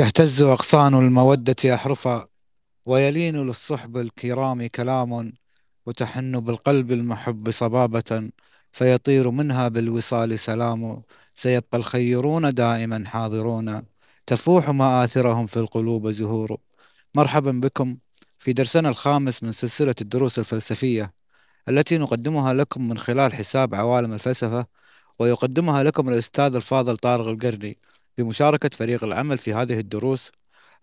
تهتز أغصان المودة أحرفا ويلين للصحب الكرام كلام وتحن بالقلب المحب صبابة فيطير منها بالوصال سلام. سيبقى الخيرون دائما حاضرون تفوح مآثرهم في القلوب زهور. مرحبا بكم في درسنا الخامس من سلسلة الدروس الفلسفية التي نقدمها لكم من خلال حساب عوالم الفلسفة ويقدمها لكم الأستاذ الفاضل طارق القرني بمشاركة فريق العمل في هذه الدروس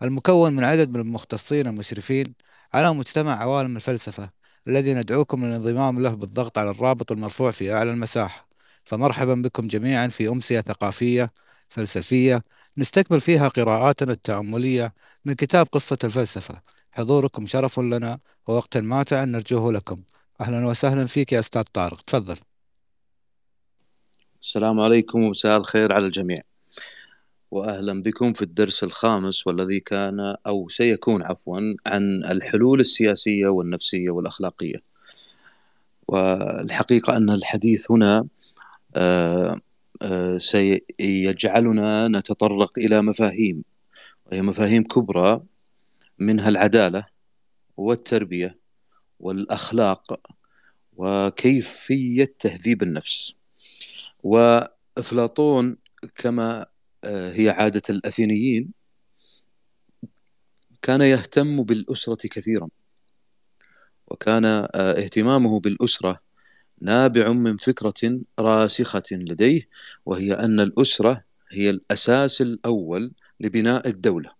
المكون من عدد من المختصين المشرفين على مجتمع عوالم الفلسفة الذي ندعوكم للانضمام له بالضغط على الرابط المرفوع في أعلى المساحة فمرحبا بكم جميعا في أمسية ثقافية فلسفية نستكمل فيها قراءاتنا التأملية من كتاب قصة الفلسفة. حضوركم شرف لنا ووقت ماتع نرجوه لكم. أهلا وسهلا فيك يا أستاذ طارق. تفضل. السلام عليكم ومساء الخير على الجميع. واهلا بكم في الدرس الخامس والذي كان أو سيكون عفوا عن الحلول السياسية والنفسية والأخلاقية. والحقيقة أن الحديث هنا آه، آه، سيجعلنا نتطرق إلى مفاهيم وهي مفاهيم كبرى منها العدالة والتربية والأخلاق وكيفية تهذيب النفس. وإفلاطون كما هي عادة الأثينيين كان يهتم بالأسرة كثيرا وكان آه، اهتمامه بالأسرة نابع من فكرة راسخة لديه وهي أن الأسرة هي الأساس الأول لبناء الدولة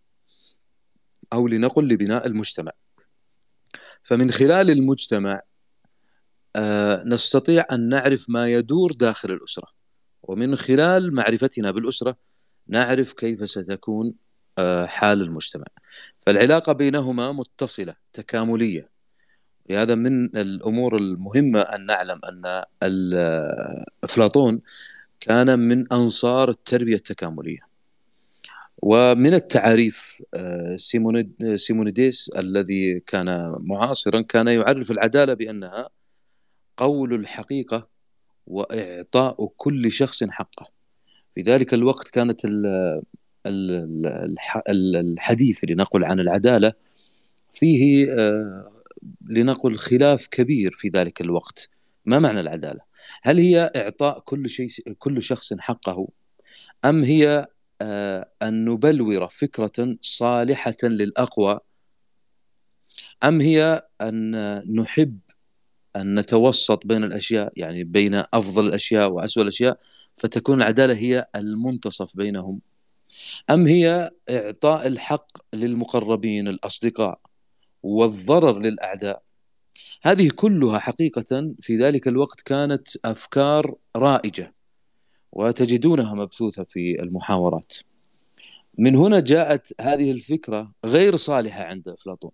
أو لنقل لبناء المجتمع. فمن خلال المجتمع آه، نستطيع أن نعرف ما يدور داخل الأسرة ومن خلال معرفتنا بالأسرة نعرف كيف ستكون آه، حال المجتمع. فالعلاقة بينهما متصلة تكاملية. لهذا من الأمور المهمة أن نعلم أن آه، أفلاطون كان من أنصار التربية التكاملية. ومن التعاريف آه، سيمونيديس الذي كان معاصرا كان يعرف العدالة بأنها قول الحقيقة وإعطاء كل شخص حقه. في ذلك الوقت كانت الحديث لنقل عن العدالة فيه آه، لنقل خلاف كبير في ذلك الوقت. ما معنى العدالة؟ هل هي إعطاء كل شيء كل شخص حقه أم هي آه، أن نبلور فكرة صالحة للأقوى أم هي أن نحب أن نتوسط بين الأشياء يعني بين أفضل الأشياء وأسوأ الأشياء؟ فتكون العدالة هي المنتصف بينهم. أم هي إعطاء الحق للمقربين الأصدقاء والضرر للأعداء؟ هذه كلها حقيقة في ذلك الوقت كانت أفكار رائجة وتجدونها مبثوثة في المحاورات. من هنا جاءت هذه الفكرة غير صالحة عند أفلاطون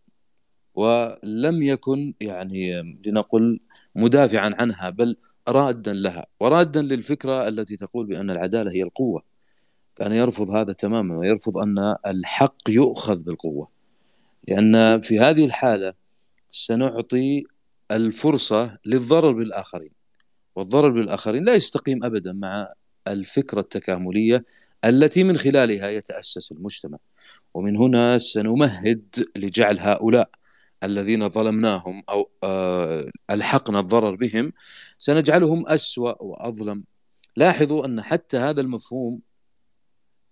ولم يكن يعني لنقل مدافعا عنها بل رادا لها ورادا للفكرة التي تقول بأن العدالة هي القوة. كان يرفض هذا تماما ويرفض أن الحق يؤخذ بالقوة. لأن في هذه الحالة سنعطي الفرصة للضرر بالآخرين. والضرر بالآخرين لا يستقيم ابدا مع الفكرة التكاملية التي من خلالها يتأسس المجتمع. ومن هنا سنمهد لجعل هؤلاء الذين ظلمناهم أو آه، ألحقنا الضرر بهم سنجعلهم أسوأ وأظلم. لاحظوا أن حتى هذا المفهوم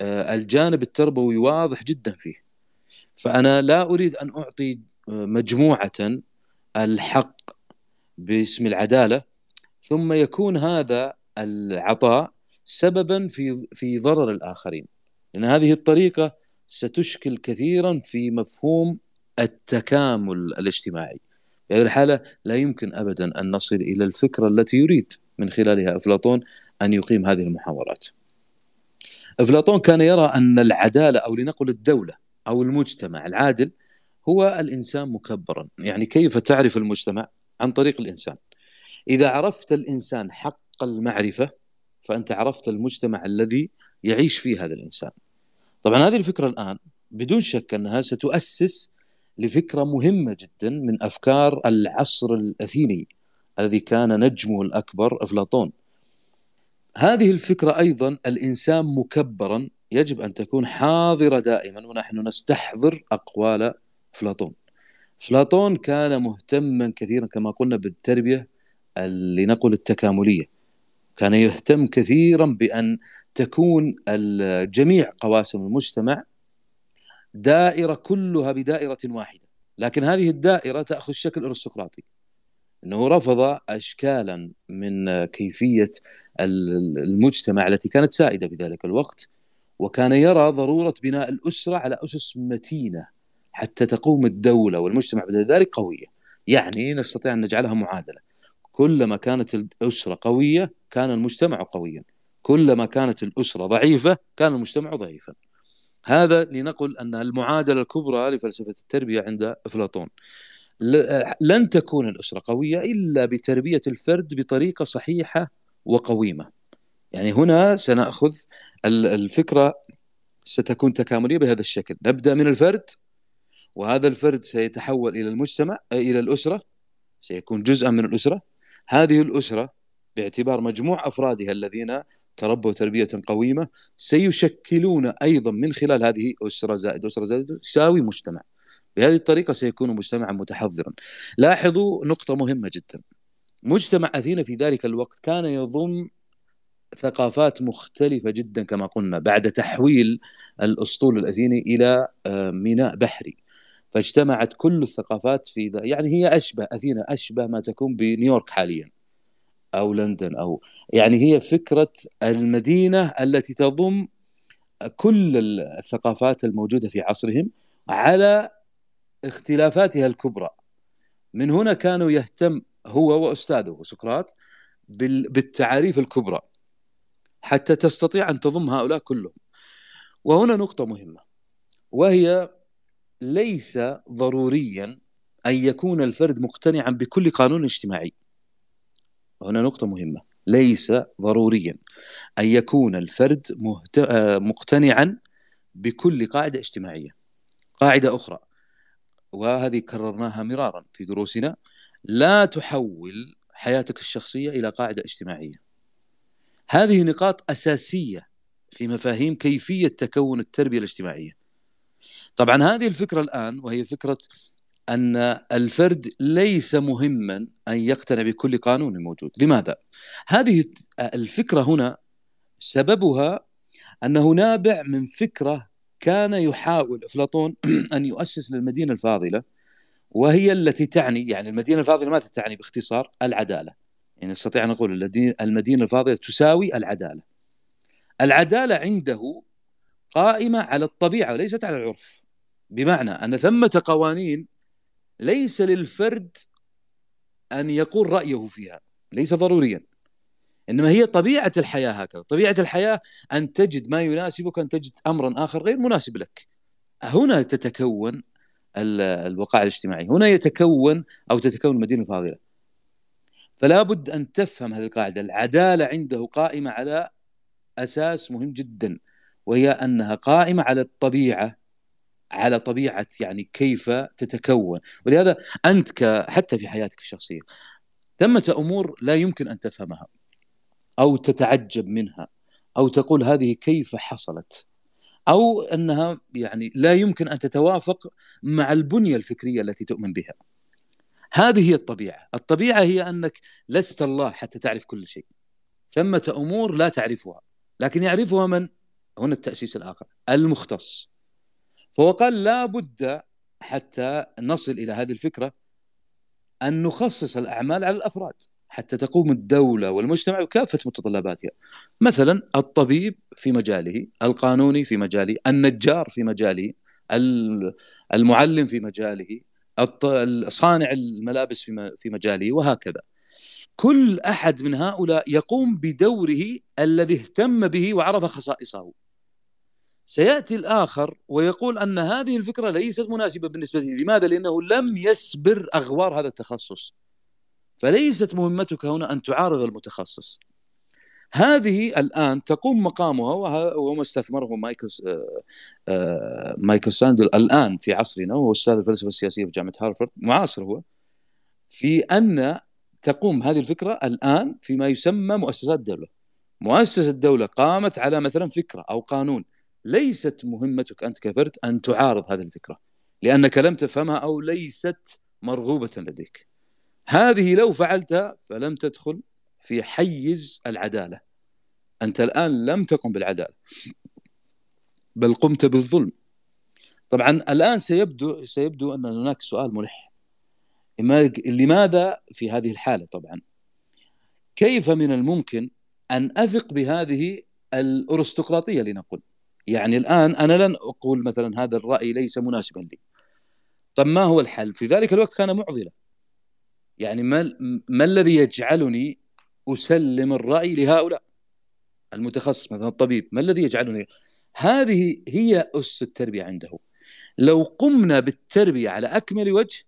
آه، الجانب التربوي واضح جدا فيه. فأنا لا أريد أن أعطي آه، مجموعة الحق باسم العدالة ثم يكون هذا العطاء سببا في في ضرر الآخرين. لأن هذه الطريقة ستشكل كثيرا في مفهوم التكامل الاجتماعي. في هذه الحالة لا يمكن أبدا أن نصل إلى الفكرة التي يريد من خلالها أفلاطون أن يقيم هذه المحاورات. أفلاطون كان يرى أن العدالة أو لنقل الدولة أو المجتمع العادل هو الإنسان مكبرا. يعني كيف تعرف المجتمع؟ عن طريق الإنسان. إذا عرفت الإنسان حق المعرفة فأنت عرفت المجتمع الذي يعيش فيه هذا الإنسان. طبعا هذه الفكرة الآن بدون شك أنها ستؤسس لفكرة مهمة جدا من أفكار العصر الأثيني الذي كان نجمه الأكبر أفلاطون. هذه الفكرة أيضا الإنسان مكبرا يجب أن تكون حاضرة دائما ونحن نستحضر أقوال أفلاطون. أفلاطون كان مهتما كثيرا كما قلنا بالتربية لنقل التكاملية. كان يهتم كثيرا بأن تكون جميع قواسم المجتمع دائرة كلها بدائرة واحدة، لكن هذه الدائرة تأخذ شكل أرستقراطي. إنه رفض اشكالا من كيفية المجتمع التي كانت سائدة في ذلك الوقت وكان يرى ضرورة بناء الأسرة على أسس متينة حتى تقوم الدولة والمجتمع بعد ذلك قوية. يعني نستطيع أن نجعلها معادلة. كلما كانت الأسرة قوية كان المجتمع قويا. كلما كانت الأسرة ضعيفة كان المجتمع ضعيفا. هذا لنقل أن المعادلة الكبرى لفلسفة التربية عند أفلاطون. لن تكون الأسرة قوية إلا بتربية الفرد بطريقة صحيحة وقويمة. يعني هنا سنأخذ الفكرة ستكون تكاملية بهذا الشكل، نبدأ من الفرد وهذا الفرد سيتحول إلى المجتمع إلى الأسرة سيكون جزءا من الأسرة هذه الأسرة باعتبار مجموع أفرادها الذين تربوا تربيه قويمة سيشكلون أيضا من خلال هذه أسرة زائد أسرة زائد تساوي مجتمع. بهذه الطريقة سيكون مجتمعا متحضرا. لاحظوا نقطة مهمة جدا. مجتمع أثينا في ذلك الوقت كان يضم ثقافات مختلفة جدا كما قلنا بعد تحويل الأسطول الأثيني إلى آه، ميناء بحري. فاجتمعت كل الثقافات في ذا يعني هي أشبه أثينا أشبه ما تكون بنيويورك حاليا. أو لندن أو يعني هي فكرة المدينة التي تضم كل الثقافات الموجودة في عصرهم على اختلافاتها الكبرى. من هنا كانوا يهتم هو وأستاذه سقراط بالتعاريف الكبرى حتى تستطيع أن تضم هؤلاء كلهم. وهنا نقطة مهمة وهي ليس ضروريا أن يكون الفرد مقتنعا بكل قانون اجتماعي. هنا نقطة مهمة. ليس ضروريا أن يكون الفرد مهت... مقتنعا بكل قاعدة اجتماعية. قاعدة أخرى وهذه كررناها مرارا في دروسنا لا تحول حياتك الشخصية إلى قاعدة اجتماعية. هذه نقاط أساسية في مفاهيم كيفية تكون التربية الاجتماعية. طبعا هذه الفكرة الآن وهي فكرة أن الفرد ليس مهما أن يقتنع بكل قانون موجود، لماذا؟ هذه الفكرة هنا سببها انه نابع من فكرة كان يحاول أفلاطون أن يؤسس للمدينة الفاضلة وهي التي تعني يعني المدينة الفاضلة ماذا تعني باختصار؟ العدالة. يعني نستطيع أن نقول المدينة الفاضلة تساوي العدالة. العدالة عنده قائمة على الطبيعة وليست على العرف. بمعنى أن ثمة قوانين ليس للفرد أن يقول رأيه فيها ليس ضروريا. إنما هي طبيعة الحياة هكذا طبيعة الحياة أن تجد ما يناسبك ان تجد امرا آخر غير مناسب لك. هنا تتكون الوقائع الاجتماعي هنا يتكون أو تتكون المدينة الفاضلة. فلا بد أن تفهم هذه القاعدة العدالة عنده قائمة على أساس مهم جدا وهي أنها قائمة على الطبيعة على طبيعة يعني كيف تتكون. ولهذا أنت حتى في حياتك الشخصية ثمة أمور لا يمكن أن تفهمها أو تتعجب منها أو تقول هذه كيف حصلت أو أنها يعني لا يمكن أن تتوافق مع البنية الفكرية التي تؤمن بها. هذه هي الطبيعة. الطبيعة هي أنك لست الله حتى تعرف كل شيء. ثمة أمور لا تعرفها لكن يعرفها من؟ هنا التأسيس الآخر المختص. فهو قال لا بد حتى نصل إلى هذه الفكرة أن نخصص الأعمال على الأفراد حتى تقوم الدولة والمجتمع بكافة متطلباتها. مثلا الطبيب في مجاله القانوني في مجاله النجار في مجاله المعلم في مجاله صانع الملابس في مجاله وهكذا. كل أحد من هؤلاء يقوم بدوره الذي اهتم به وعرف خصائصه. سيأتي الآخر ويقول أن هذه الفكرة ليست مناسبة بالنسبة لي، لماذا؟ لأنه لم يسبر أغوار هذا التخصص. فليست مهمتك هنا أن تعارض المتخصص. هذه الآن تقوم مقامها وهو استثمره مايكل آه، آه، مايكل ساندل الآن في عصرنا وهو أستاذ الفلسفة السياسية في جامعة هارفارد معاصر هو في أن تقوم هذه الفكرة الآن فيما يسمى مؤسسات الدولة. مؤسسة الدولة قامت على مثلا فكرة أو قانون ليست مهمتك أنت كفرد أن تعارض هذه الفكرة لأنك لم تفهمها أو ليست مرغوبة لديك. هذه لو فعلتها فلم تدخل في حيز العدالة. أنت الآن لم تقم بالعدالة بل قمت بالظلم. طبعا الآن سيبدو سيبدو أن هناك سؤال ملح. لماذا في هذه الحالة طبعا؟ كيف من الممكن أن أثق بهذه الأرستقراطية لنقل يعني الآن أنا لن أقول مثلا هذا الرأي ليس مناسبا لي. طب ما هو الحل؟ في ذلك الوقت كان معضلة. يعني ما ما الذي يجعلني أسلم الرأي لهؤلاء؟ المتخصص مثلا الطبيب ما الذي يجعلني؟ هذه هي أس التربية عنده. لو قمنا بالتربية على أكمل وجه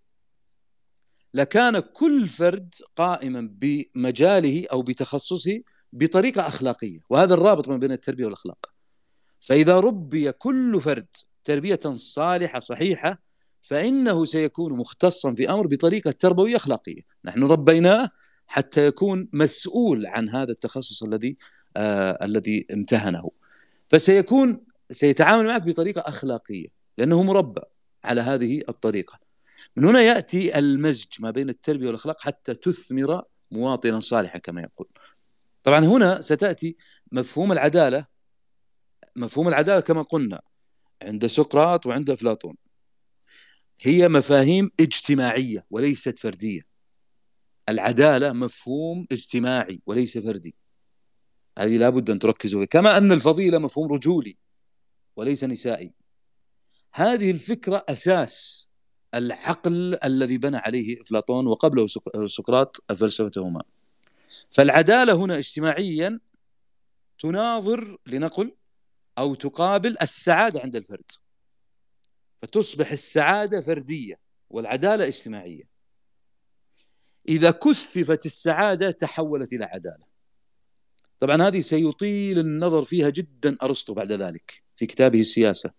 لكان كل فرد قائما بمجاله أو بتخصصه بطريقة أخلاقية وهذا الرابط ما بين التربية والأخلاق. فإذا ربي كل فرد تربية صالحة صحيحة فإنه سيكون مختصا في أمر بطريقة تربوية أخلاقية. نحن ربيناه حتى يكون مسؤول عن هذا التخصص الذي آه الذي امتهنه. فسيكون سيتعامل معك بطريقة أخلاقية لأنه مربى على هذه الطريقة. من هنا يأتي المزج ما بين التربية والأخلاق حتى تثمر مواطنا صالحا كما يقول. طبعا هنا ستأتي مفهوم العدالة مفهوم العدالة كما قلنا عند سقراط وعند أفلاطون. هي مفاهيم اجتماعية وليست فردية. العدالة مفهوم اجتماعي وليس فردي. هذه لابد أن تركزوا كما أن الفضيلة مفهوم رجولي وليس نسائي. هذه الفكرة أساس العقل الذي بنى عليه أفلاطون وقبله سقراط فلسفتهما فالعدالة هنا اجتماعيا تناظر لنقل أو تقابل السعادة عند الفرد. فتصبح السعادة فردية والعدالة اجتماعية. إذا كثفت السعادة تحولت إلى عدالة. طبعا هذه سيطيل النظر فيها جدا أرسطو بعد ذلك في كتابه السياسة.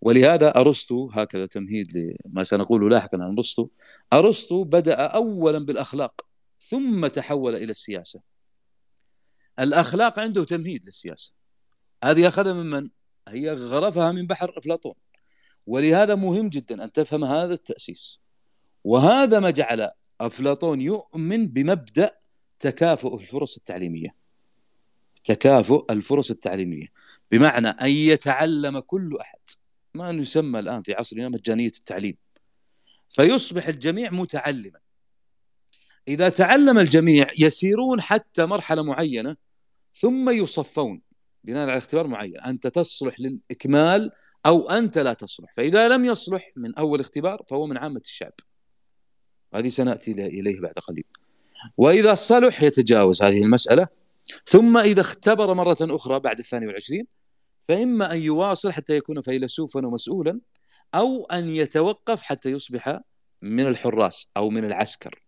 ولهذا أرسطو هكذا تمهيد لما سنقوله لاحقا عن أرسطو أرسطو بدأ اولا بالأخلاق ثم تحول إلى السياسة. الأخلاق عنده تمهيد للسياسة. هذه أخذها من من؟ هي غرفها من بحر أفلاطون. ولهذا مهم جدا أن تفهم هذا التأسيس. وهذا ما جعل أفلاطون يؤمن بمبدأ تكافؤ الفرص التعليمية. تكافؤ الفرص التعليمية. بمعنى أن يتعلم كل أحد. ما يسمى الآن في عصرنا مجانية التعليم. فيصبح الجميع متعلما. إذا تعلم الجميع يسيرون حتى مرحلة معينة ثم يصفون. بناء على اختبار معين أنت تصلح للإكمال أو أنت لا تصلح. فإذا لم يصلح من أول اختبار فهو من عامة الشعب. هذه سنأتي إليه بعد قليل. وإذا صلح يتجاوز هذه المسألة ثم إذا اختبر مرة أخرى بعد الثاني والعشرين فإما أن يواصل حتى يكون فيلسوفا ومسؤولا أو أن يتوقف حتى يصبح من الحراس أو من العسكر.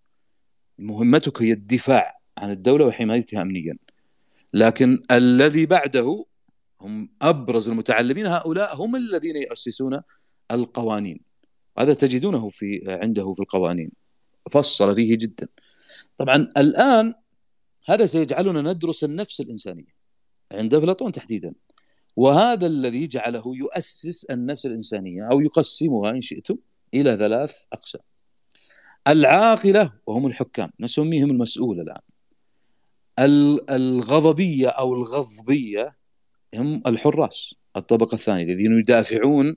مهمتك هي الدفاع عن الدولة وحمايتها امنيا. لكن الذي بعده هم أبرز المتعلمين هؤلاء هم الذين يؤسسون القوانين. هذا تجدونه في عنده في القوانين. فصل فيه جدا. طبعا الآن هذا سيجعلنا ندرس النفس الإنسانية عند أفلاطون تحديدا. وهذا الذي جعله يؤسس النفس الإنسانية أو يقسمها إن شئتم إلى ثلاث أقسام. العاقلة وهم الحكام. نسميهم المسؤول الآن. الغضبية أو الغضبية هم الحراس الطبقة الثانية الذين يدافعون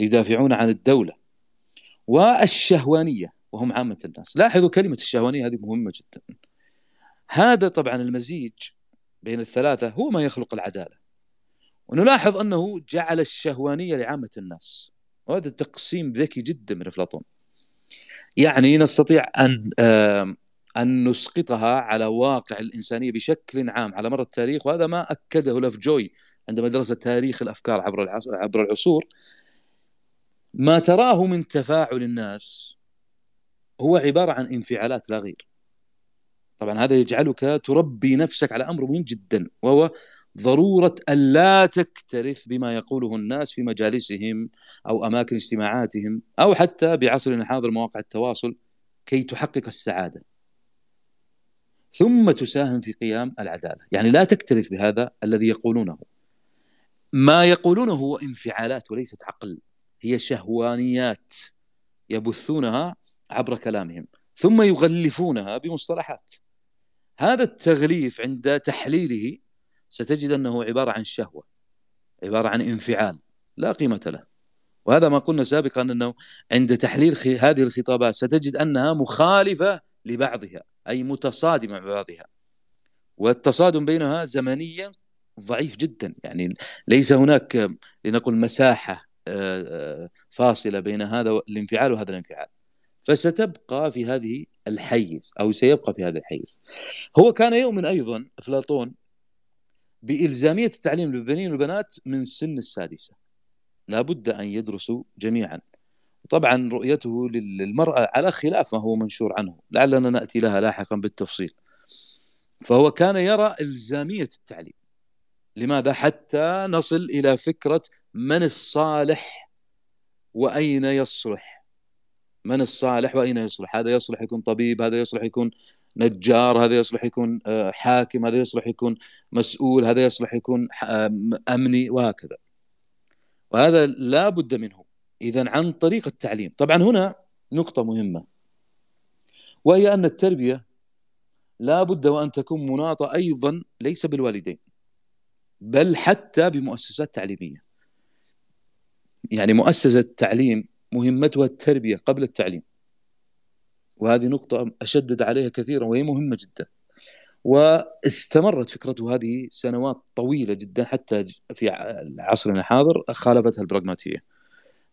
يدافعون عن الدولة والشهوانية وهم عامة الناس. لاحظوا كلمة الشهوانية هذه مهمة جدا. هذا طبعا المزيج بين الثلاثة هو ما يخلق العدالة. ونلاحظ أنه جعل الشهوانية لعامة الناس. وهذا تقسيم ذكي جدا من أفلاطون. يعني نستطيع أن أن نسقطها على واقع الإنسانية بشكل عام على مر التاريخ وهذا ما أكده لف جوي عندما درس تاريخ الأفكار عبر عبر العصور. ما تراه من تفاعل الناس هو عبارة عن انفعالات لا غير. طبعا هذا يجعلك تربي نفسك على أمر مهم جدا وهو ضرورة الا تكترث بما يقوله الناس في مجالسهم أو أماكن اجتماعاتهم أو حتى بعصرنا الحاضر مواقع التواصل كي تحقق السعادة. ثم تساهم في قيام العدالة، يعني لا تكترث بهذا الذي يقولونه. ما يقولونه هو انفعالات وليست عقل هي شهوانيات يبثونها عبر كلامهم ثم يغلفونها بمصطلحات. هذا التغليف عند تحليله ستجد أنه عبارة عن شهوة عبارة عن انفعال لا قيمة له. وهذا ما قلنا سابقا أنه عند تحليل هذه الخطابات ستجد أنها مخالفة لبعضها. أي متصادمه مع بعضها. والتصادم بينها زمنيا ضعيف جدا. يعني ليس هناك لنقل مساحة آه، آه، فاصلة بين هذا الانفعال وهذا الانفعال. فستبقى في هذه الحيز أو سيبقى في هذا الحيز. هو كان يؤمن أيضا أفلاطون بإلزامية التعليم للبنين والبنات من سن السادسة. لابد أن يدرسوا جميعا. طبعا رؤيته للمرأة على خلاف ما هو منشور عنه لعلنا نأتي لها لاحقا بالتفصيل. فهو كان يرى إلزامية التعليم. لماذا؟ حتى نصل إلى فكرة من الصالح وأين يصلح؟ من الصالح وأين يصلح؟ هذا يصلح يكون طبيب هذا يصلح يكون نجار هذا يصلح يكون آه، حاكم هذا يصلح يكون مسؤول هذا يصلح يكون أمني وهكذا. وهذا لا بد منه. اذا عن طريق التعليم. طبعا هنا نقطة مهمة وهي أن التربية لا بد وأن تكون مناطة أيضا ليس بالوالدين بل حتى بمؤسسات تعليمية. يعني مؤسسة تعليم مهمتها التربية قبل التعليم وهذه نقطة أشدد عليها كثيرا وهي مهمة جدا. واستمرت فكرته هذه سنوات طويلة جدا حتى في عصرنا الحاضر خالفتها البراغماتية.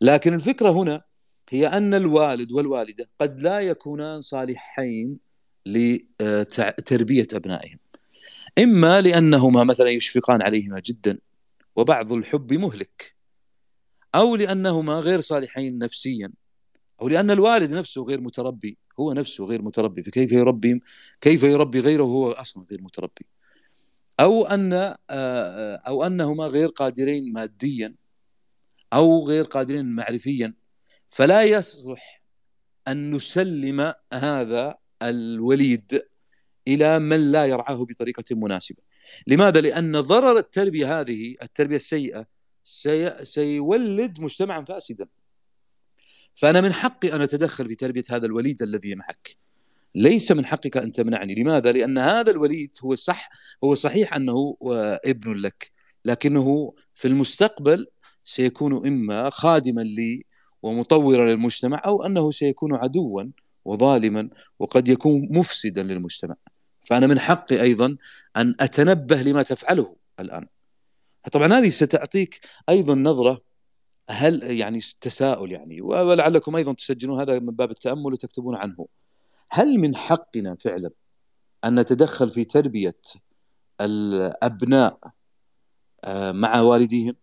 لكن الفكرة هنا هي أن الوالد والوالدة قد لا يكونان صالحين لتربية أبنائهم. إما لأنهما مثلا يشفقان عليهما جدا وبعض الحب مهلك أو لأنهما غير صالحين نفسيا أو لأن الوالد نفسه غير متربي هو نفسه غير متربي فكيف يربي؟ كيف يربي غيره وهو أصلا غير متربي؟ أو أن آه، آه، أو أنهما غير قادرين ماديا أو غير قادرين معرفيا فلا يصلح أن نسلم هذا الوليد إلى من لا يرعاه بطريقة مناسبة. لماذا؟ لأن ضرر التربية هذه التربية السيئة سي... سيولد مجتمعا فاسدا. فأنا من حقي أن أتدخل في تربية هذا الوليد الذي معك. ليس من حقك أن تمنعني. لماذا؟ لأن هذا الوليد هو صح هو صحيح أنه ابن لك لكنه في المستقبل سيكون إما خادما لي ومطورا للمجتمع أو أنه سيكون عدوا وظالما وقد يكون مفسدا للمجتمع. فأنا من حقي أيضا أن أتنبه لما تفعله الآن. طبعا هذه ستعطيك أيضا نظرة هل يعني تساؤل يعني ولعلكم أيضا تسجلون هذا من باب التأمل وتكتبون عنه. هل من حقنا فعلا أن نتدخل في تربية الأبناء آه، مع والديهم؟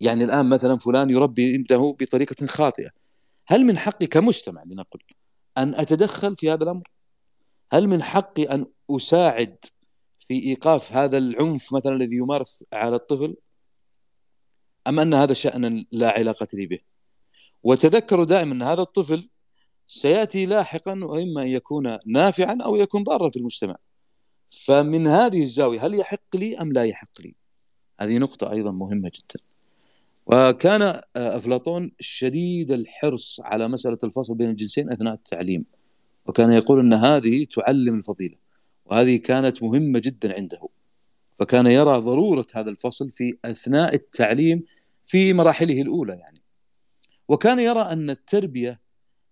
يعني الآن مثلا فلان يربي ابنه بطريقة خاطئة. هل من حقي كمجتمع لنقل أن أتدخل في هذا الأمر؟ هل من حقي أن أساعد في إيقاف هذا العنف مثلا الذي يمارس على الطفل؟ أم أن هذا شأن لا علاقة لي به؟ وتذكروا دائما أن هذا الطفل سيأتي لاحقا وإما أن يكون نافعا أو يكون ضارا في المجتمع. فمن هذه الزاوية هل يحق لي أم لا يحق لي؟ هذه نقطة أيضا مهمة جدا. وكان أفلاطون شديد الحرص على مسألة الفصل بين الجنسين أثناء التعليم وكان يقول أن هذه تعلم الفضيلة وهذه كانت مهمة جدا عنده فكان يرى ضرورة هذا الفصل في أثناء التعليم في مراحله الأولى يعني. وكان يرى أن التربية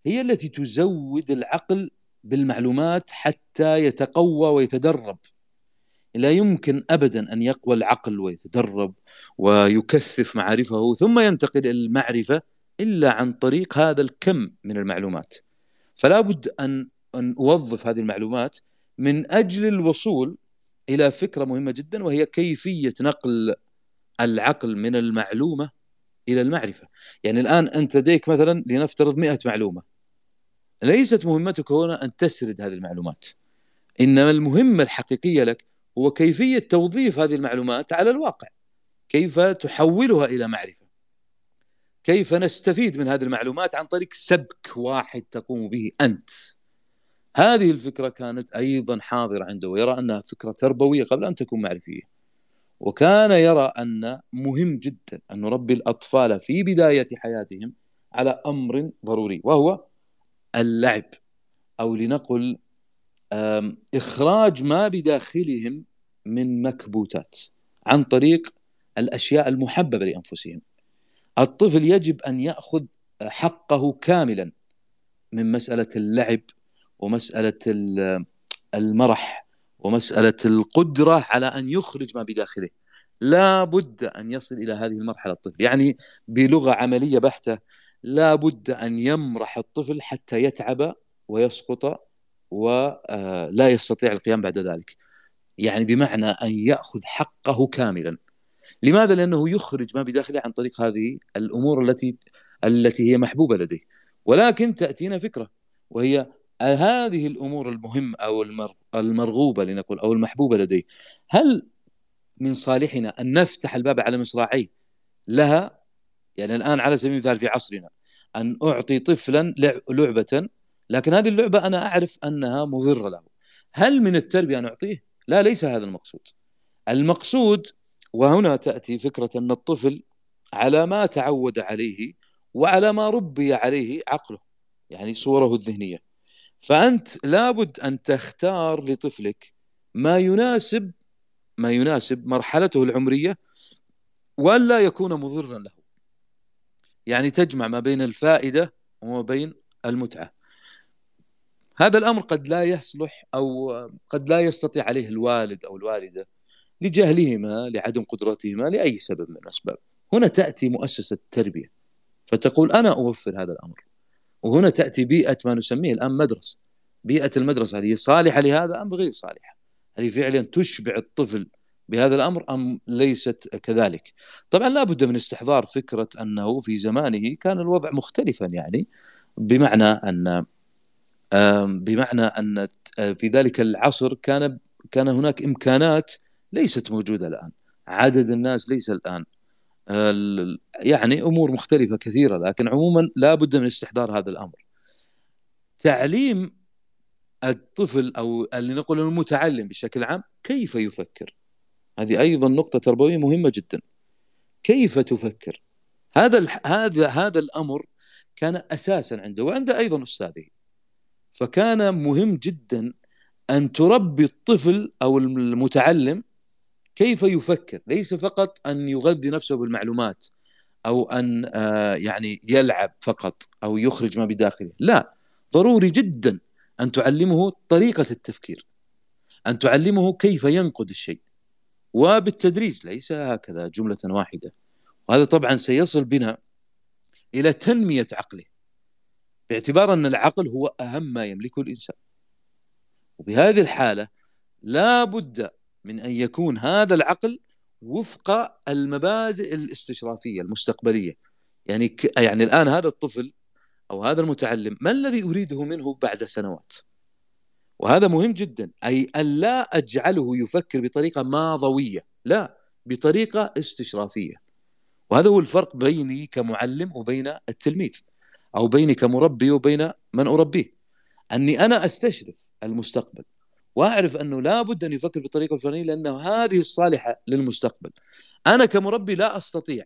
هي التي تزود العقل بالمعلومات حتى يتقوى ويتدرب. لا يمكن ابدا أن يقوى العقل ويتدرب ويكثف معارفه ثم ينتقل إلى المعرفة إلا عن طريق هذا الكم من المعلومات. فلا بد أن أن أوظف هذه المعلومات من أجل الوصول إلى فكرة مهمة جدا وهي كيفية نقل العقل من المعلومة إلى المعرفة. يعني الآن أنت لديك مثلا لنفترض 100 معلومة. ليست مهمتك هنا أن تسرد هذه المعلومات. إنما المهمة الحقيقية لك هو كيفية توظيف هذه المعلومات على الواقع. كيف تحولها إلى معرفة. كيف نستفيد من هذه المعلومات عن طريق سبك واحد تقوم به أنت. هذه الفكرة كانت أيضا حاضرة عنده ويرى أنها فكرة تربوية قبل أن تكون معرفية. وكان يرى أن مهم جدا أن نربي الأطفال في بداية حياتهم على أمر ضروري وهو اللعب أو لنقل إخراج ما بداخلهم من مكبوتات عن طريق الأشياء المحببة لأنفسهم. الطفل يجب أن يأخذ حقه كاملا من مسألة اللعب ومسألة المرح ومسألة القدرة على أن يخرج ما بداخله. لا بد أن يصل إلى هذه المرحلة الطفل. يعني بلغة عملية بحتة لا بد أن يمرح الطفل حتى يتعب ويسقط ولا آه، يستطيع القيام بعد ذلك. يعني بمعنى أن يأخذ حقه كاملا. لماذا؟ لأنه يخرج ما بداخله عن طريق هذه الأمور التي التي هي محبوبة لديه. ولكن تأتينا فكرة وهي هذه الأمور المهمة أو المرغوبة لنقول أو المحبوبة لديه. هل من صالحنا أن نفتح الباب على مصراعيه؟ لها. يعني الآن على سبيل المثال في عصرنا أن أعطي طفلا لعبة لكن هذه اللعبة أنا أعرف أنها مضرة له. هل من التربية أن أعطيه؟ لا ليس هذا المقصود. المقصود وهنا تأتي فكرة أن الطفل على ما تعود عليه وعلى ما ربي عليه عقله يعني صوره الذهنية. فأنت لابد أن تختار لطفلك ما يناسب ما يناسب مرحلته العمرية ولا يكون مضرا له. يعني تجمع ما بين الفائدة وما بين المتعة. هذا الأمر قد لا يصلح أو قد لا يستطيع عليه الوالد أو الوالدة لجهلهما لعدم قدرتهما لأي سبب من الأسباب. هنا تأتي مؤسسة التربية فتقول أنا أوفر هذا الأمر. وهنا تأتي بيئة ما نسميه الآن مدرسة. بيئة المدرسة هل هي صالحة لهذا أم غير صالحة؟ هل هي فعلا تشبع الطفل بهذا الأمر أم ليست كذلك؟ طبعا لا بد من استحضار فكرة أنه في زمانه كان الوضع مختلفا يعني بمعنى أن بمعنى أن في ذلك العصر كان كان هناك إمكانات ليست موجودة الآن. عدد الناس ليس الآن. يعني أمور مختلفة كثيرة لكن عموما لا بد من استحضار هذا الأمر. تعليم الطفل أو اللي نقول المتعلم بشكل عام كيف يفكر؟ هذه أيضا نقطة تربوية مهمة جدا. كيف تفكر؟ هذا هذا هذا الأمر كان أساسا عنده وعند أيضا أستاذه. فكان مهم جدا أن تربي الطفل أو المتعلم كيف يفكر. ليس فقط أن يغذي نفسه بالمعلومات أو أن آه، يعني يلعب فقط أو يخرج ما بداخله. لا ضروري جدا أن تعلمه طريقة التفكير أن تعلمه كيف ينقد الشيء. وبالتدريج ليس هكذا جملة واحدة. وهذا طبعا سيصل بنا إلى تنمية عقله. باعتبار أن العقل هو أهم ما يملكه الإنسان. وبهذه الحالة لا بد من أن يكون هذا العقل وفق المبادئ الاستشرافية المستقبلية. يعني ك... يعني الآن هذا الطفل أو هذا المتعلم ما الذي أريده منه بعد سنوات؟ وهذا مهم جدا أي أن لا أجعله يفكر بطريقة ماضوية لا بطريقة استشرافية. وهذا هو الفرق بيني كمعلم وبين التلميذ. أو بيني كمربي وبين من أربيه أني أنا أستشرف المستقبل وأعرف أنه لابد أن يفكر بالطريقة الفلانية لأنه هذه الصالحة للمستقبل. أنا كمربي لا أستطيع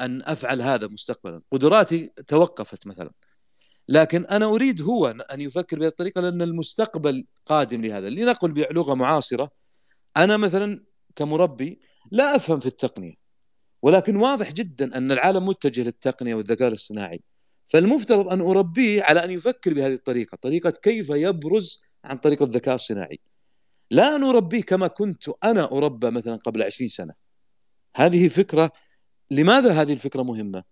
أن أفعل هذا مستقبلا، قدراتي توقفت مثلا. لكن أنا أريد هو أن يفكر بهذه الطريقة لأن المستقبل قادم لهذا، لنقل بلغة معاصرة أنا مثلا كمربي لا أفهم في التقنية ولكن واضح جدا أن العالم متجه للتقنية والذكاء الاصطناعي. فالمفترض أن أربيه على أن يفكر بهذه الطريقة، طريقة كيف يبرز عن طريق الذكاء الصناعي. لا نربيه كما كنت أنا أربى مثلا قبل عشرين سنة. هذه فكرة لماذا هذه الفكرة مهمة؟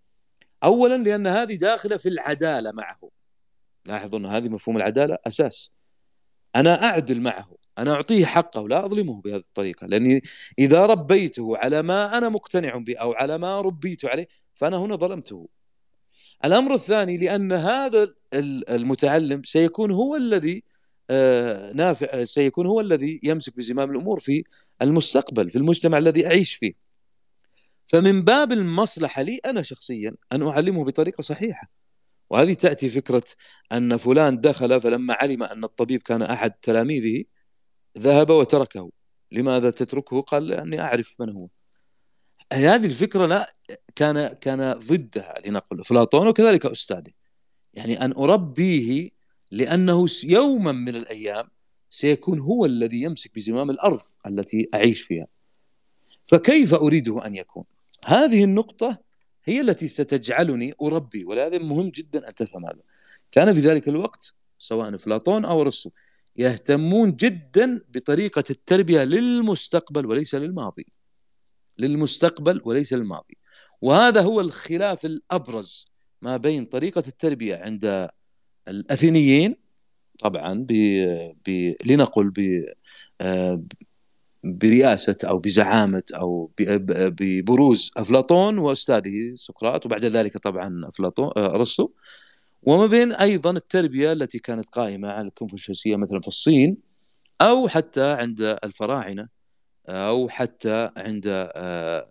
أولا لأن هذه داخلة في العدالة معه. لاحظوا أن هذه مفهوم العدالة أساس. أنا أعدل معه أنا أعطيه حقه لا أظلمه بهذه الطريقة. لأني إذا ربيته على ما أنا مقتنع به أو على ما ربيت عليه فأنا هنا ظلمته. الأمر الثاني لأن هذا المتعلم سيكون هو الذي آه، نافع آه، سيكون هو الذي يمسك بزمام الأمور في المستقبل في المجتمع الذي أعيش فيه. فمن باب المصلحة لي أنا شخصيا أن أعلمه بطريقة صحيحة. وهذه تأتي فكرة أن فلان دخل فلما علم أن الطبيب كان أحد تلاميذه ذهب وتركه لماذا تتركه قال لأني أعرف من هو هذه الفكرة لا كان كان ضدها لنقل. افلاطون وكذلك استاذه يعني أن أربيه لأنه يوما من الأيام سيكون هو الذي يمسك بزمام الأرض التي أعيش فيها. فكيف أريده أن يكون؟ هذه النقطة هي التي ستجعلني أربي ولهذا مهم جدا أن تفهم هذا. كان في ذلك الوقت سواء افلاطون أو أرسطو يهتمون جدا بطريقة التربية للمستقبل وليس للماضي. للمستقبل وليس للماضي. وهذا هو الخلاف الأبرز ما بين طريقة التربية عند الأثينيين طبعا ب... ب... لنقل ب... برئاسه أو بزعامة أو ببروز أفلاطون وأستاذه سقراط وبعد ذلك طبعا أفلاطون أرسطو. وما بين أيضا التربية التي كانت قائمة على الكونفوشيوسية مثلا في الصين أو حتى عند الفراعنة أو حتى عند آه،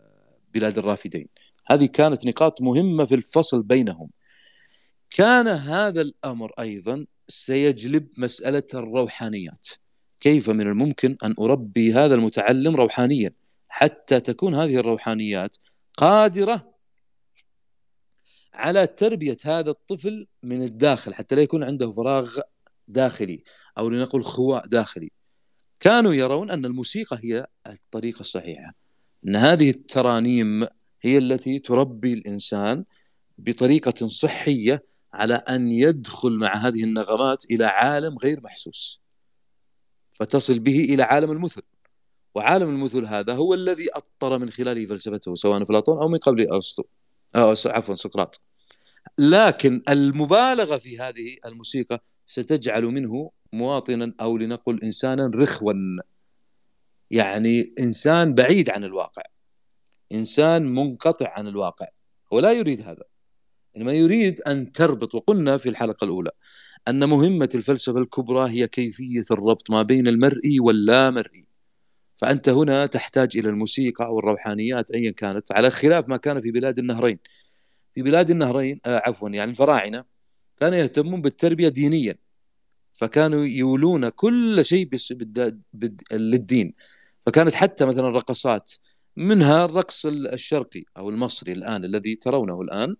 بلاد الرافدين. هذه كانت نقاط مهمة في الفصل بينهم. كان هذا الأمر أيضا سيجلب مسألة الروحانيات. كيف من الممكن أن أربي هذا المتعلم روحانيا؟ حتى تكون هذه الروحانيات قادرة على تربية هذا الطفل من الداخل حتى لا يكون عنده فراغ داخلي أو لنقل خواء داخلي. كانوا يرون أن الموسيقى هي الطريقة الصحيحة. إن هذه الترانيم هي التي تربي الإنسان بطريقة صحية على أن يدخل مع هذه النغمات إلى عالم غير محسوس فتصل به إلى عالم المثل. وعالم المثل هذا هو الذي أطر من خلاله فلسفته سواء أفلاطون أو من قبل أرسطو أو عفوا سقراط. لكن المبالغه في هذه الموسيقى ستجعل منه مواطنا أو لنقل انسانا رخوا. يعني إنسان بعيد عن الواقع. إنسان منقطع عن الواقع. هو لا يريد هذا. إنما يريد أن تربط وقلنا في الحلقة الأولى أن مهمة الفلسفة الكبرى هي كيفية الربط ما بين المرئي واللامرئي. فأنت هنا تحتاج إلى الموسيقى أو الروحانيات ايا كانت على خلاف ما كان في بلاد النهرين. في بلاد النهرين آه عفوا يعني الفراعنة كانوا يهتمون بالتربية دينيا. فكانوا يولون كل شيء للدين. فكانت حتى مثلا الرقصات منها الرقص الشرقي أو المصري الآن الذي ترونه الآن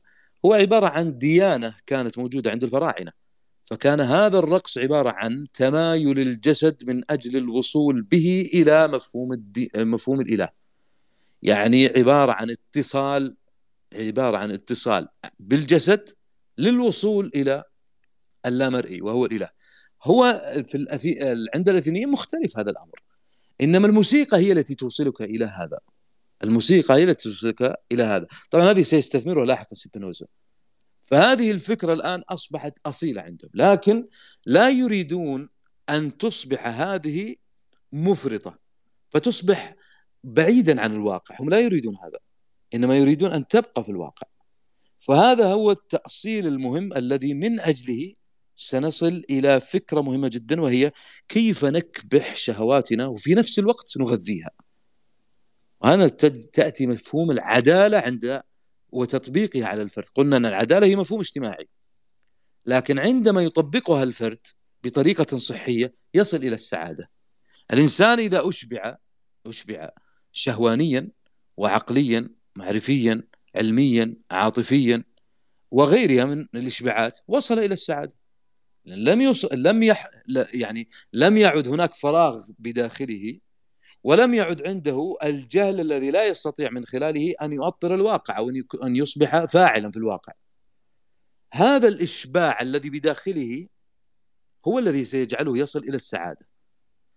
هو عبارة عن ديانة كانت موجودة عند الفراعنة. فكان هذا الرقص عبارة عن تمايل الجسد من أجل الوصول به إلى مفهوم الدي... مفهوم الإله. يعني عبارة عن اتصال عبارة عن اتصال بالجسد للوصول إلى اللامرئي وهو الإله. هو في الأثي... عند الاثينيين مختلف هذا الأمر. إنما الموسيقى هي التي توصلك إلى هذا. الموسيقى هي التي توصلك إلى هذا. طبعا هذه سيستثمرها لاحقا سبينوزا فهذه الفكرة الآن أصبحت أصيلة عندهم لكن لا يريدون أن تصبح هذه مفرطة فتصبح بعيدا عن الواقع. هم لا يريدون هذا إنما يريدون أن تبقى في الواقع. فهذا هو التأصيل المهم الذي من أجله سنصل إلى فكرة مهمة جدا وهي كيف نكبح شهواتنا وفي نفس الوقت نغذيها. وهنا تأتي مفهوم العدالة عند وتطبيقها على الفرد، قلنا أن العدالة هي مفهوم اجتماعي. لكن عندما يطبقها الفرد بطريقة صحية يصل إلى السعادة. الإنسان إذا أشبع أشبع شهوانيا وعقليا معرفيا علميا عاطفيا وغيرها من الإشباعات وصل إلى السعادة. لم يص... لم يح... يعني لم يعد هناك فراغ بداخله ولم يعد عنده الجهل الذي لا يستطيع من خلاله أن يؤطر الواقع أو أن يصبح فاعلا في الواقع. هذا الإشباع الذي بداخله هو الذي سيجعله يصل إلى السعادة.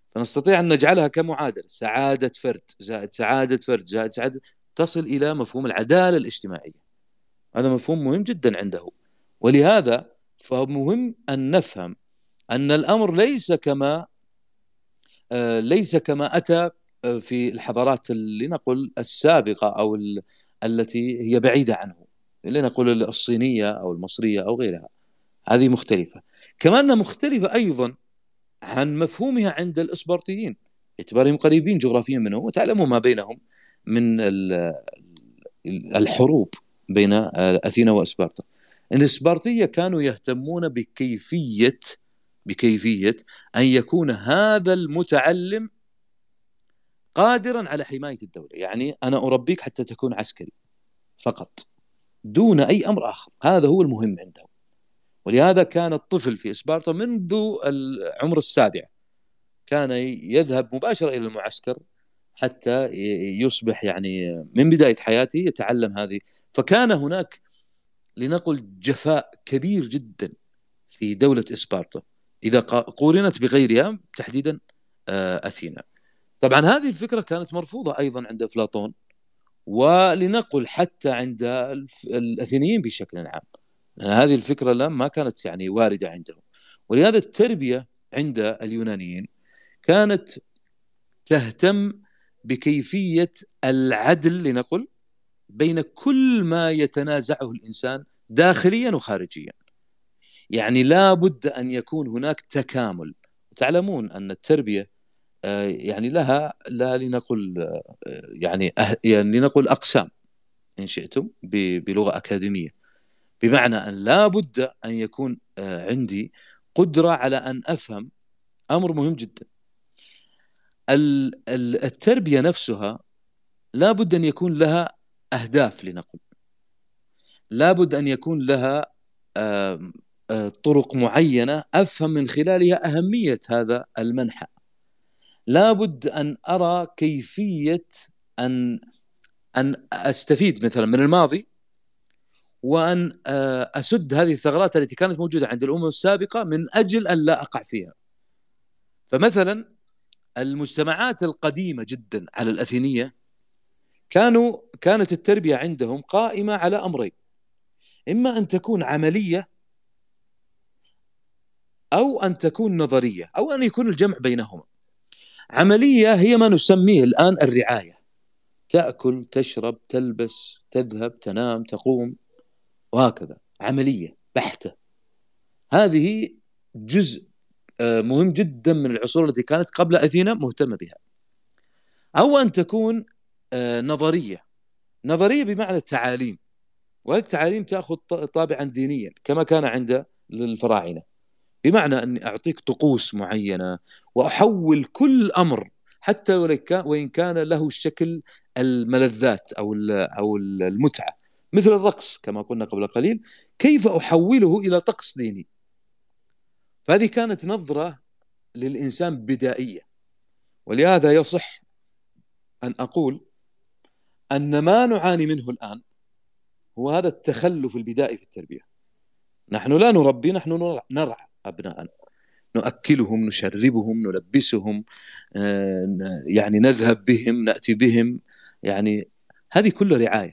فنستطيع أن نجعلها كمعادلة سعادة فرد زائد سعادة فرد زائد سعادة تصل إلى مفهوم العدالة الاجتماعية. هذا مفهوم مهم جدا عنده. ولهذا فمهم أن نفهم أن الأمر ليس كما ليس كما أتى آه، في الحضارات لنقل السابقة أو التي هي بعيدة عنه لنقل الصينية أو المصرية أو غيرها. هذه مختلفة. كما انها مختلفة أيضا عن مفهومها عند الاسبرطيين باعتبارهم قريبين جغرافيا منهم وتعلموا ما بينهم من الحروب بين آه، أثينا وإسبرتا. الإسبرطية كانوا يهتمون بكيفية بكيفية أن يكون هذا المتعلم قادرا على حماية الدولة. يعني أنا أربيك حتى تكون عسكري فقط دون أي أمر آخر. هذا هو المهم عندهم. ولهذا كان الطفل في إسبارتا منذ العمر السابع كان يذهب مباشرة إلى المعسكر حتى يصبح يعني من بداية حياته يتعلم هذه. فكان هناك لنقل جفاء كبير جدا في دولة إسبارتا. إذا قورنت بغيرها تحديدا آه، أثينا. طبعا هذه الفكرة كانت مرفوضة أيضا عند أفلاطون ولنقل حتى عند الأثينيين بشكل عام. هذه الفكرة ما كانت يعني واردة عندهم. ولهذا التربية عند اليونانيين كانت تهتم بكيفية العدل لنقل بين كل ما يتنازعه الإنسان داخليا وخارجيا. يعني لا بد أن يكون هناك تكامل. تعلمون أن التربية آه، يعني لها لا لنقل آه، يعني يعني لنقل أقسام إن شئتم بلغة أكاديمية. بمعنى أن لا بد أن يكون عندي قدرة على أن أفهم أمر مهم جدا. التربية نفسها لا بد أن يكون لها أهداف لنقل. لا بد أن يكون لها طرق معينة أفهم من خلالها أهمية هذا المنحى لابد أن أرى كيفية أن أن أستفيد مثلا من الماضي وأن آه، أسد هذه الثغرات التي كانت موجودة عند الأمم السابقة من أجل أن لا أقع فيها. فمثلا المجتمعات القديمة جدا على الأثينية كانوا كانت التربية عندهم قائمة على أمرين. إما أن تكون عملية أو أن تكون نظرية أو أن يكون الجمع بينهما. عملية هي ما نسميه الآن الرعاية. تأكل تشرب تلبس تذهب تنام تقوم وهكذا. عملية بحتة. هذه جزء آه، مهم جدا من العصور التي كانت قبل أثينا مهتمه بها. أو أن تكون آه، نظرية. نظرية بمعنى التعاليم. وهذه التعاليم تأخذ طابعا دينيا كما كان عند الفراعنه بمعنى أني أعطيك طقوس معينة وأحول كل أمر حتى وإن كان له شكل الملذات أو أو المتعة. مثل الرقص كما قلنا قبل قليل كيف أحوله إلى طقس ديني؟ فهذه كانت نظرة للإنسان بدائية. ولهذا يصح أن أقول أن ما نعاني منه الآن هو هذا التخلف البدائي في التربية. نحن لا نربي نحن نرعى. أبناءنا نؤكلهم نشربهم نلبسهم آه، يعني نذهب بهم نأتي بهم. يعني هذه كلها رعاية.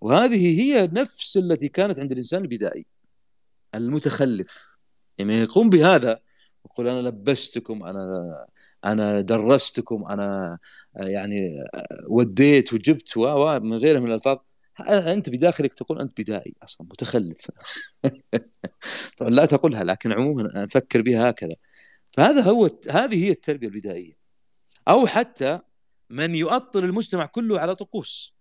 وهذه هي نفس التي كانت عند الإنسان البدائي المتخلف. يعني يقوم بهذا يقول أنا لبستكم أنا أنا درستكم أنا آه، يعني آه، وديت وجبت من غيره من الألفاظ. أنت بداخلك تقول أنت بدائي أصلا متخلف. طبعا لا تقولها لكن عموما أفكر بها هكذا. فهذا هو هذه هي التربية البدائية. أو حتى من يؤطر المجتمع كله على طقوس.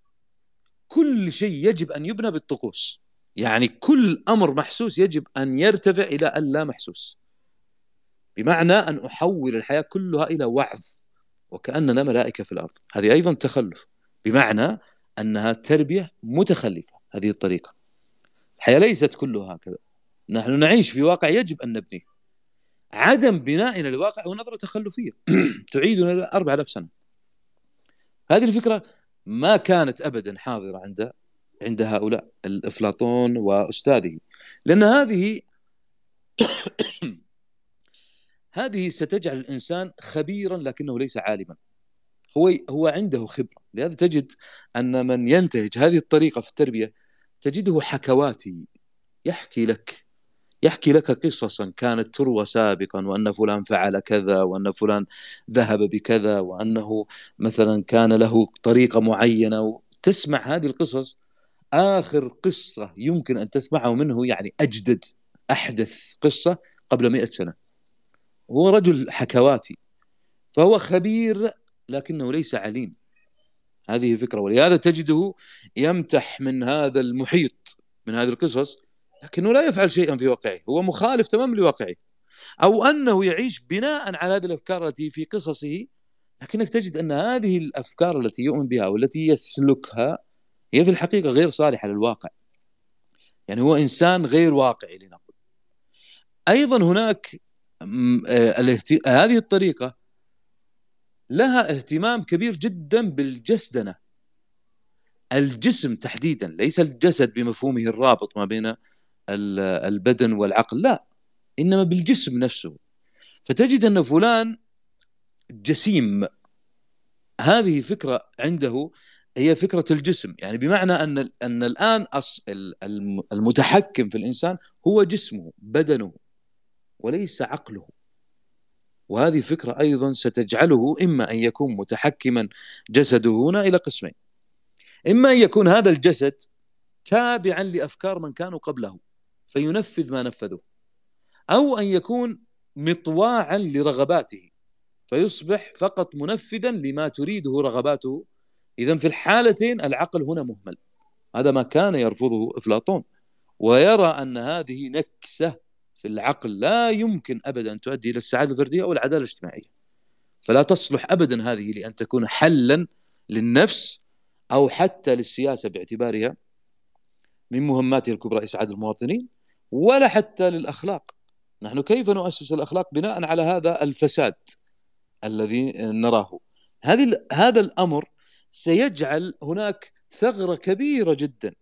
كل شيء يجب أن يبنى بالطقوس. يعني كل أمر محسوس يجب أن يرتفع إلى اللا محسوس. بمعنى أن أحول الحياة كلها إلى وعظ وكأننا ملائكة في الأرض. هذه أيضا تخلف. بمعنى أنها تربية متخلفة هذه الطريقة. الحياة ليست كلها هكذا. نحن نعيش في واقع يجب أن نبنيه. عدم بنائنا للواقع هو نظرة تخلفية. تعيدنا إلى 4000 سنة. هذه الفكرة ما كانت ابدا حاضرة عند عند هؤلاء افلاطون وأستاذه. لأن هذه هذه ستجعل الإنسان خبيرا لكنه ليس عالما. هو هو عنده خبرة. لهذا تجد أن من ينتهج هذه الطريقة في التربية تجده حكواتي يحكي لك يحكي لك قصصا. كانت تروى سابقا وأن فلان فعل كذا وأن فلان ذهب بكذا وأنه مثلا كان له طريقة معينة. تسمع هذه القصص آخر قصة يمكن أن تسمعه منه يعني أجدد أحدث قصة قبل مئة سنة. هو رجل حكواتي فهو خبير لكنه ليس عليم. هذه فكرة. ولهذا تجده يمتح من هذا المحيط من هذه القصص لكنه لا يفعل شيئا في واقعه. هو مخالف تماما لواقعه. أو أنه يعيش بناء على هذه الأفكار التي في قصصه لكنك تجد أن هذه الأفكار التي يؤمن بها والتي يسلكها هي في الحقيقة غير صالحة للواقع. يعني هو إنسان غير واقعي لنقل. أيضا هناك آه، هذه الطريقة لها اهتمام كبير جدا بالجسدنه الجسم تحديدا ليس الجسد بمفهومه الرابط ما بين البدن والعقل لا إنما بالجسم نفسه. فتجد أن فلان جسيم. هذه فكرة عنده هي فكرة الجسم. يعني بمعنى أن أن الآن المتحكم في الإنسان هو جسمه بدنه وليس عقله. وهذه فكرة أيضا ستجعله إما أن يكون متحكما جسده هنا إلى قسمين. إما أن يكون هذا الجسد تابعا لأفكار من كانوا قبله فينفذ ما نفذوه أو أن يكون مطواعا لرغباته فيصبح فقط منفذا لما تريده رغباته. اذا في الحالتين العقل هنا مهمل. هذا ما كان يرفضه أفلاطون. ويرى أن هذه نكسة في العقل لا يمكن ابدا ان تؤدي إلى السعادة الفردية أو العدالة الاجتماعية. فلا تصلح ابدا هذه لأن تكون حلا للنفس أو حتى للسياسة باعتبارها من مهماتها الكبرى إسعاد المواطنين ولا حتى للأخلاق. نحن كيف نؤسس الأخلاق بناء على هذا الفساد الذي نراه؟ هذه هذا الأمر سيجعل هناك ثغرة كبيرة جدا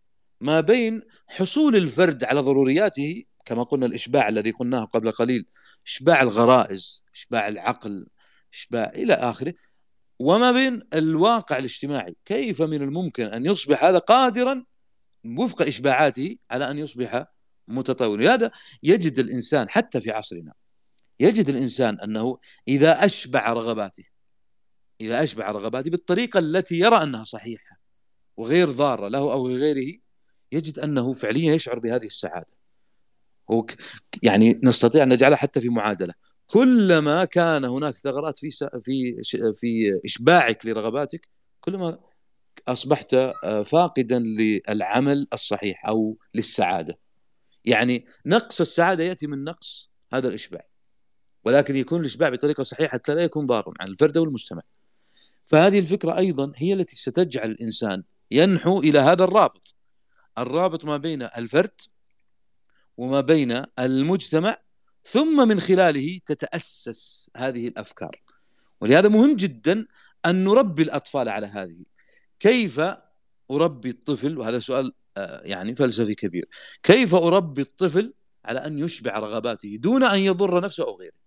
ما بين حصول الفرد على ضرورياته كما قلنا الإشباع الذي قلناه قبل قليل إشباع الغرائز إشباع العقل إشباع إلى آخره. وما بين الواقع الاجتماعي كيف من الممكن أن يصبح هذا قادرا وفق إشباعاته على أن يصبح متطور لهذا يجد الإنسان حتى في عصرنا يجد الإنسان أنه إذا أشبع رغباته إذا أشبع رغباته بالطريقة التي يرى أنها صحيحة وغير ضارة له أو لغيره يجد أنه فعليا يشعر بهذه السعادة. هو يعني نستطيع أن نجعلها حتى في معادلة. كلما كان هناك ثغرات في في في إشباعك لرغباتك كلما أصبحت آه، فاقدا للعمل الصحيح أو للسعادة. يعني نقص السعادة يأتي من نقص هذا الإشباع. ولكن يكون الإشباع بطريقة صحيحة حتى لا يكون ضارا على الفرد والمجتمع. فهذه الفكرة أيضا هي التي ستجعل الإنسان ينحو إلى هذا الرابط. الرابط ما بين الفرد وما بين المجتمع ثم من خلاله تتأسس هذه الأفكار. ولهذا مهم جدا أن نربي الأطفال على هذه. كيف أربي الطفل؟ وهذا سؤال آه، يعني فلسفي كبير. كيف أربي الطفل على أن يشبع رغباته دون أن يضر نفسه أو غيره؟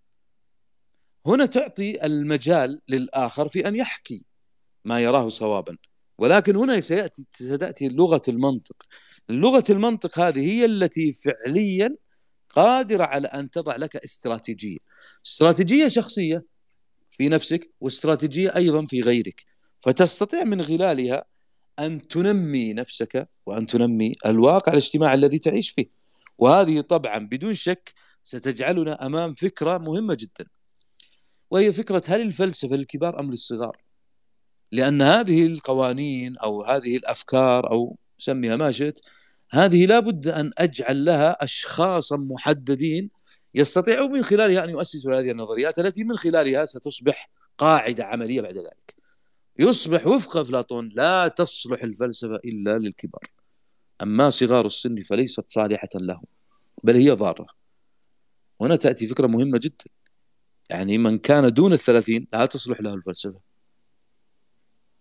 هنا تعطي المجال للآخر في أن يحكي ما يراه صوابا. ولكن هنا سيأتي ستأتي لغة المنطق. لغة المنطق هذه هي التي فعليا قادرة على أن تضع لك استراتيجية. استراتيجية شخصية في نفسك واستراتيجية أيضا في غيرك. فتستطيع من خلالها أن تنمي نفسك وأن تنمي الواقع الاجتماعي الذي تعيش فيه. وهذه طبعا بدون شك ستجعلنا أمام فكرة مهمة جدا. وهي فكرة هل الفلسفة للكبار أم للصغار؟ لأن هذه القوانين أو هذه الأفكار أو سميها ما شئت هذه لابد أن أجعل لها اشخاصا محددين يستطيعون من خلالها أن يؤسسوا هذه النظريات التي من خلالها ستصبح قاعدة عملية بعد ذلك. يصبح وفق أفلاطون لا تصلح الفلسفة إلا للكبار. أما صغار السن فليست صالحة لهم بل هي ضارة. هنا تأتي فكرة مهمة جدا. يعني من كان دون الثلاثين لا تصلح له الفلسفة.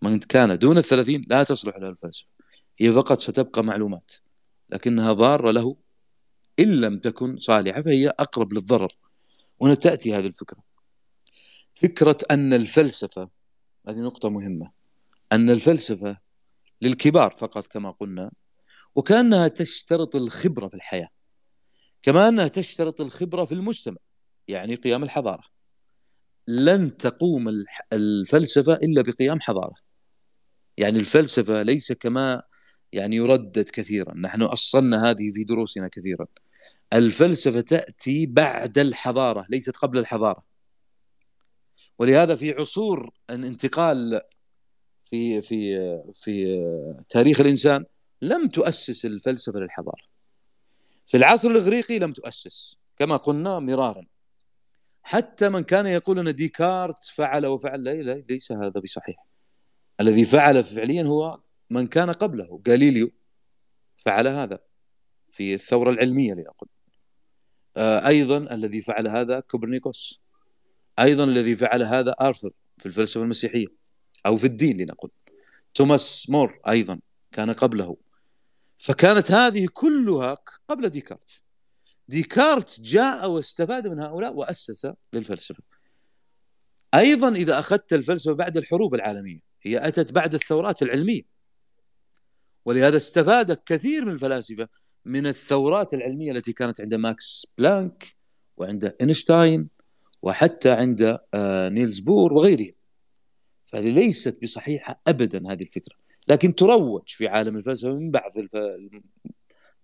من كان دون الثلاثين لا تصلح له الفلسفة. هي فقط ستبقى معلومات. لكنها ضارة له إن لم تكن صالحة فهي أقرب للضرر. هنا تأتي هذه الفكرة. فكرة أن الفلسفة هذه نقطة مهمة أن الفلسفة للكبار فقط كما قلنا وكأنها تشترط الخبرة في الحياة كما أنها تشترط الخبرة في المجتمع يعني قيام الحضارة. لن تقوم الفلسفة إلا بقيام حضارة. يعني الفلسفة ليس كما يعني يردد كثيرا. نحن أصلنا هذه في دروسنا كثيرا. الفلسفة تأتي بعد الحضارة ليست قبل الحضارة. ولهذا في عصور الانتقال في في في تاريخ الإنسان لم تؤسس الفلسفة للحضارة. في العصر الإغريقي لم تؤسس كما قلنا مرارا. حتى من كان يقول أن ديكارت فعل وفعل لا ليس هذا بصحيح. الذي فعل فعليا هو من كان قبله. غاليليو فعل هذا في الثورة العلمية لنقل آه، أيضا الذي فعل هذا كوبرنيكوس. أيضا الذي فعل هذا لوثر في الفلسفة المسيحية أو في الدين لنقل. توماس مور أيضا كان قبله. فكانت هذه كلها قبل ديكارت. ديكارت جاء واستفاد من هؤلاء وأسس للفلسفة. أيضا إذا أخذت الفلسفة بعد الحروب العالمية هي أتت بعد الثورات العلمية. ولهذا استفاد كثير من الفلاسفة من الثورات العلمية التي كانت عند ماكس بلانك وعند إينشتاين وحتى عند آه، نيلز بور وغيرهم. فهذه ليست بصحيحة ابدا هذه الفكرة. لكن تروج في عالم الفلسفة من بعض الف...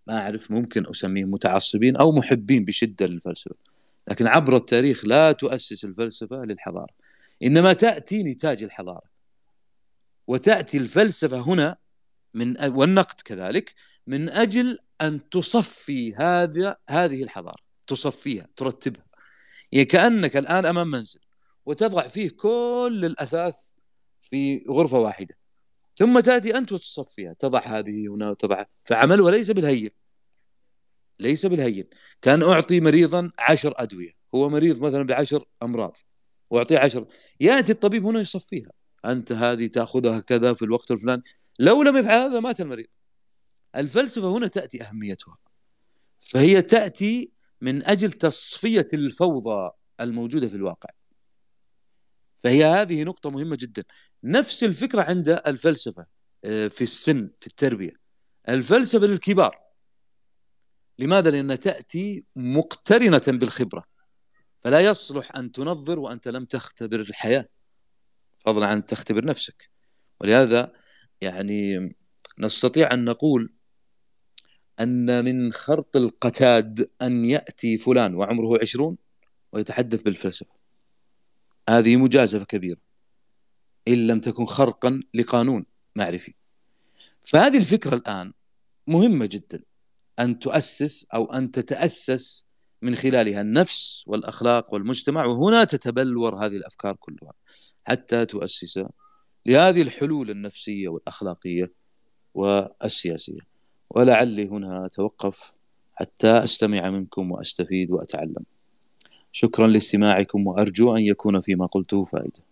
ما أعرف ممكن اسميهم متعصبين أو محبين بشدة للفلسفة. لكن عبر التاريخ لا تؤسس الفلسفة للحضارة. إنما تأتي نتاج الحضارة. وتأتي الفلسفة هنا من والنقد كذلك من أجل أن تصفي هذا هذه الحضارة تصفيها ترتبها. يعني كأنك الآن أمام منزل وتضع فيه كل الأثاث في غرفة واحدة ثم تأتي أنت وتصفيها تضع هذه هنا وتضع فعملها ليس بالهين. ليس بالهين. كان أعطي مريضا عشر أدوية هو مريض مثلا بعشر أمراض وأعطيه عشر. يأتي الطبيب هنا يصفيها. أنت هذه تأخذها كذا في الوقت الفلاني. لو لم يفعل هذا مات المريض. الفلسفة هنا تأتي أهميتها. فهي تأتي من أجل تصفية الفوضى الموجودة في الواقع. فهي هذه نقطة مهمة جدا. نفس الفكرة عند الفلسفة آه، في السن في التربية. الفلسفة للكبار. لماذا؟ لأنها تأتي مقترنة بالخبرة. فلا يصلح أن تنظر وأنت لم تختبر الحياة. فضلا عن تختبر نفسك. ولهذا يعني نستطيع أن نقول أن من خرط القتاد أن يأتي فلان وعمره عشرون ويتحدث بالفلسفة. هذه مجازفة كبيرة. إن لم تكن خرقا لقانون معرفي. فهذه الفكرة الآن مهمة جدا. أن تؤسس أو أن تتأسس من خلالها النفس والأخلاق والمجتمع وهنا تتبلور هذه الأفكار كلها. حتى تؤسس لهذه الحلول النفسية والأخلاقية والسياسية. ولعلي هنا أتوقف حتى أستمع منكم وأستفيد وأتعلم. شكرا لاستماعكم وأرجو أن يكون فيما قلته فائدة.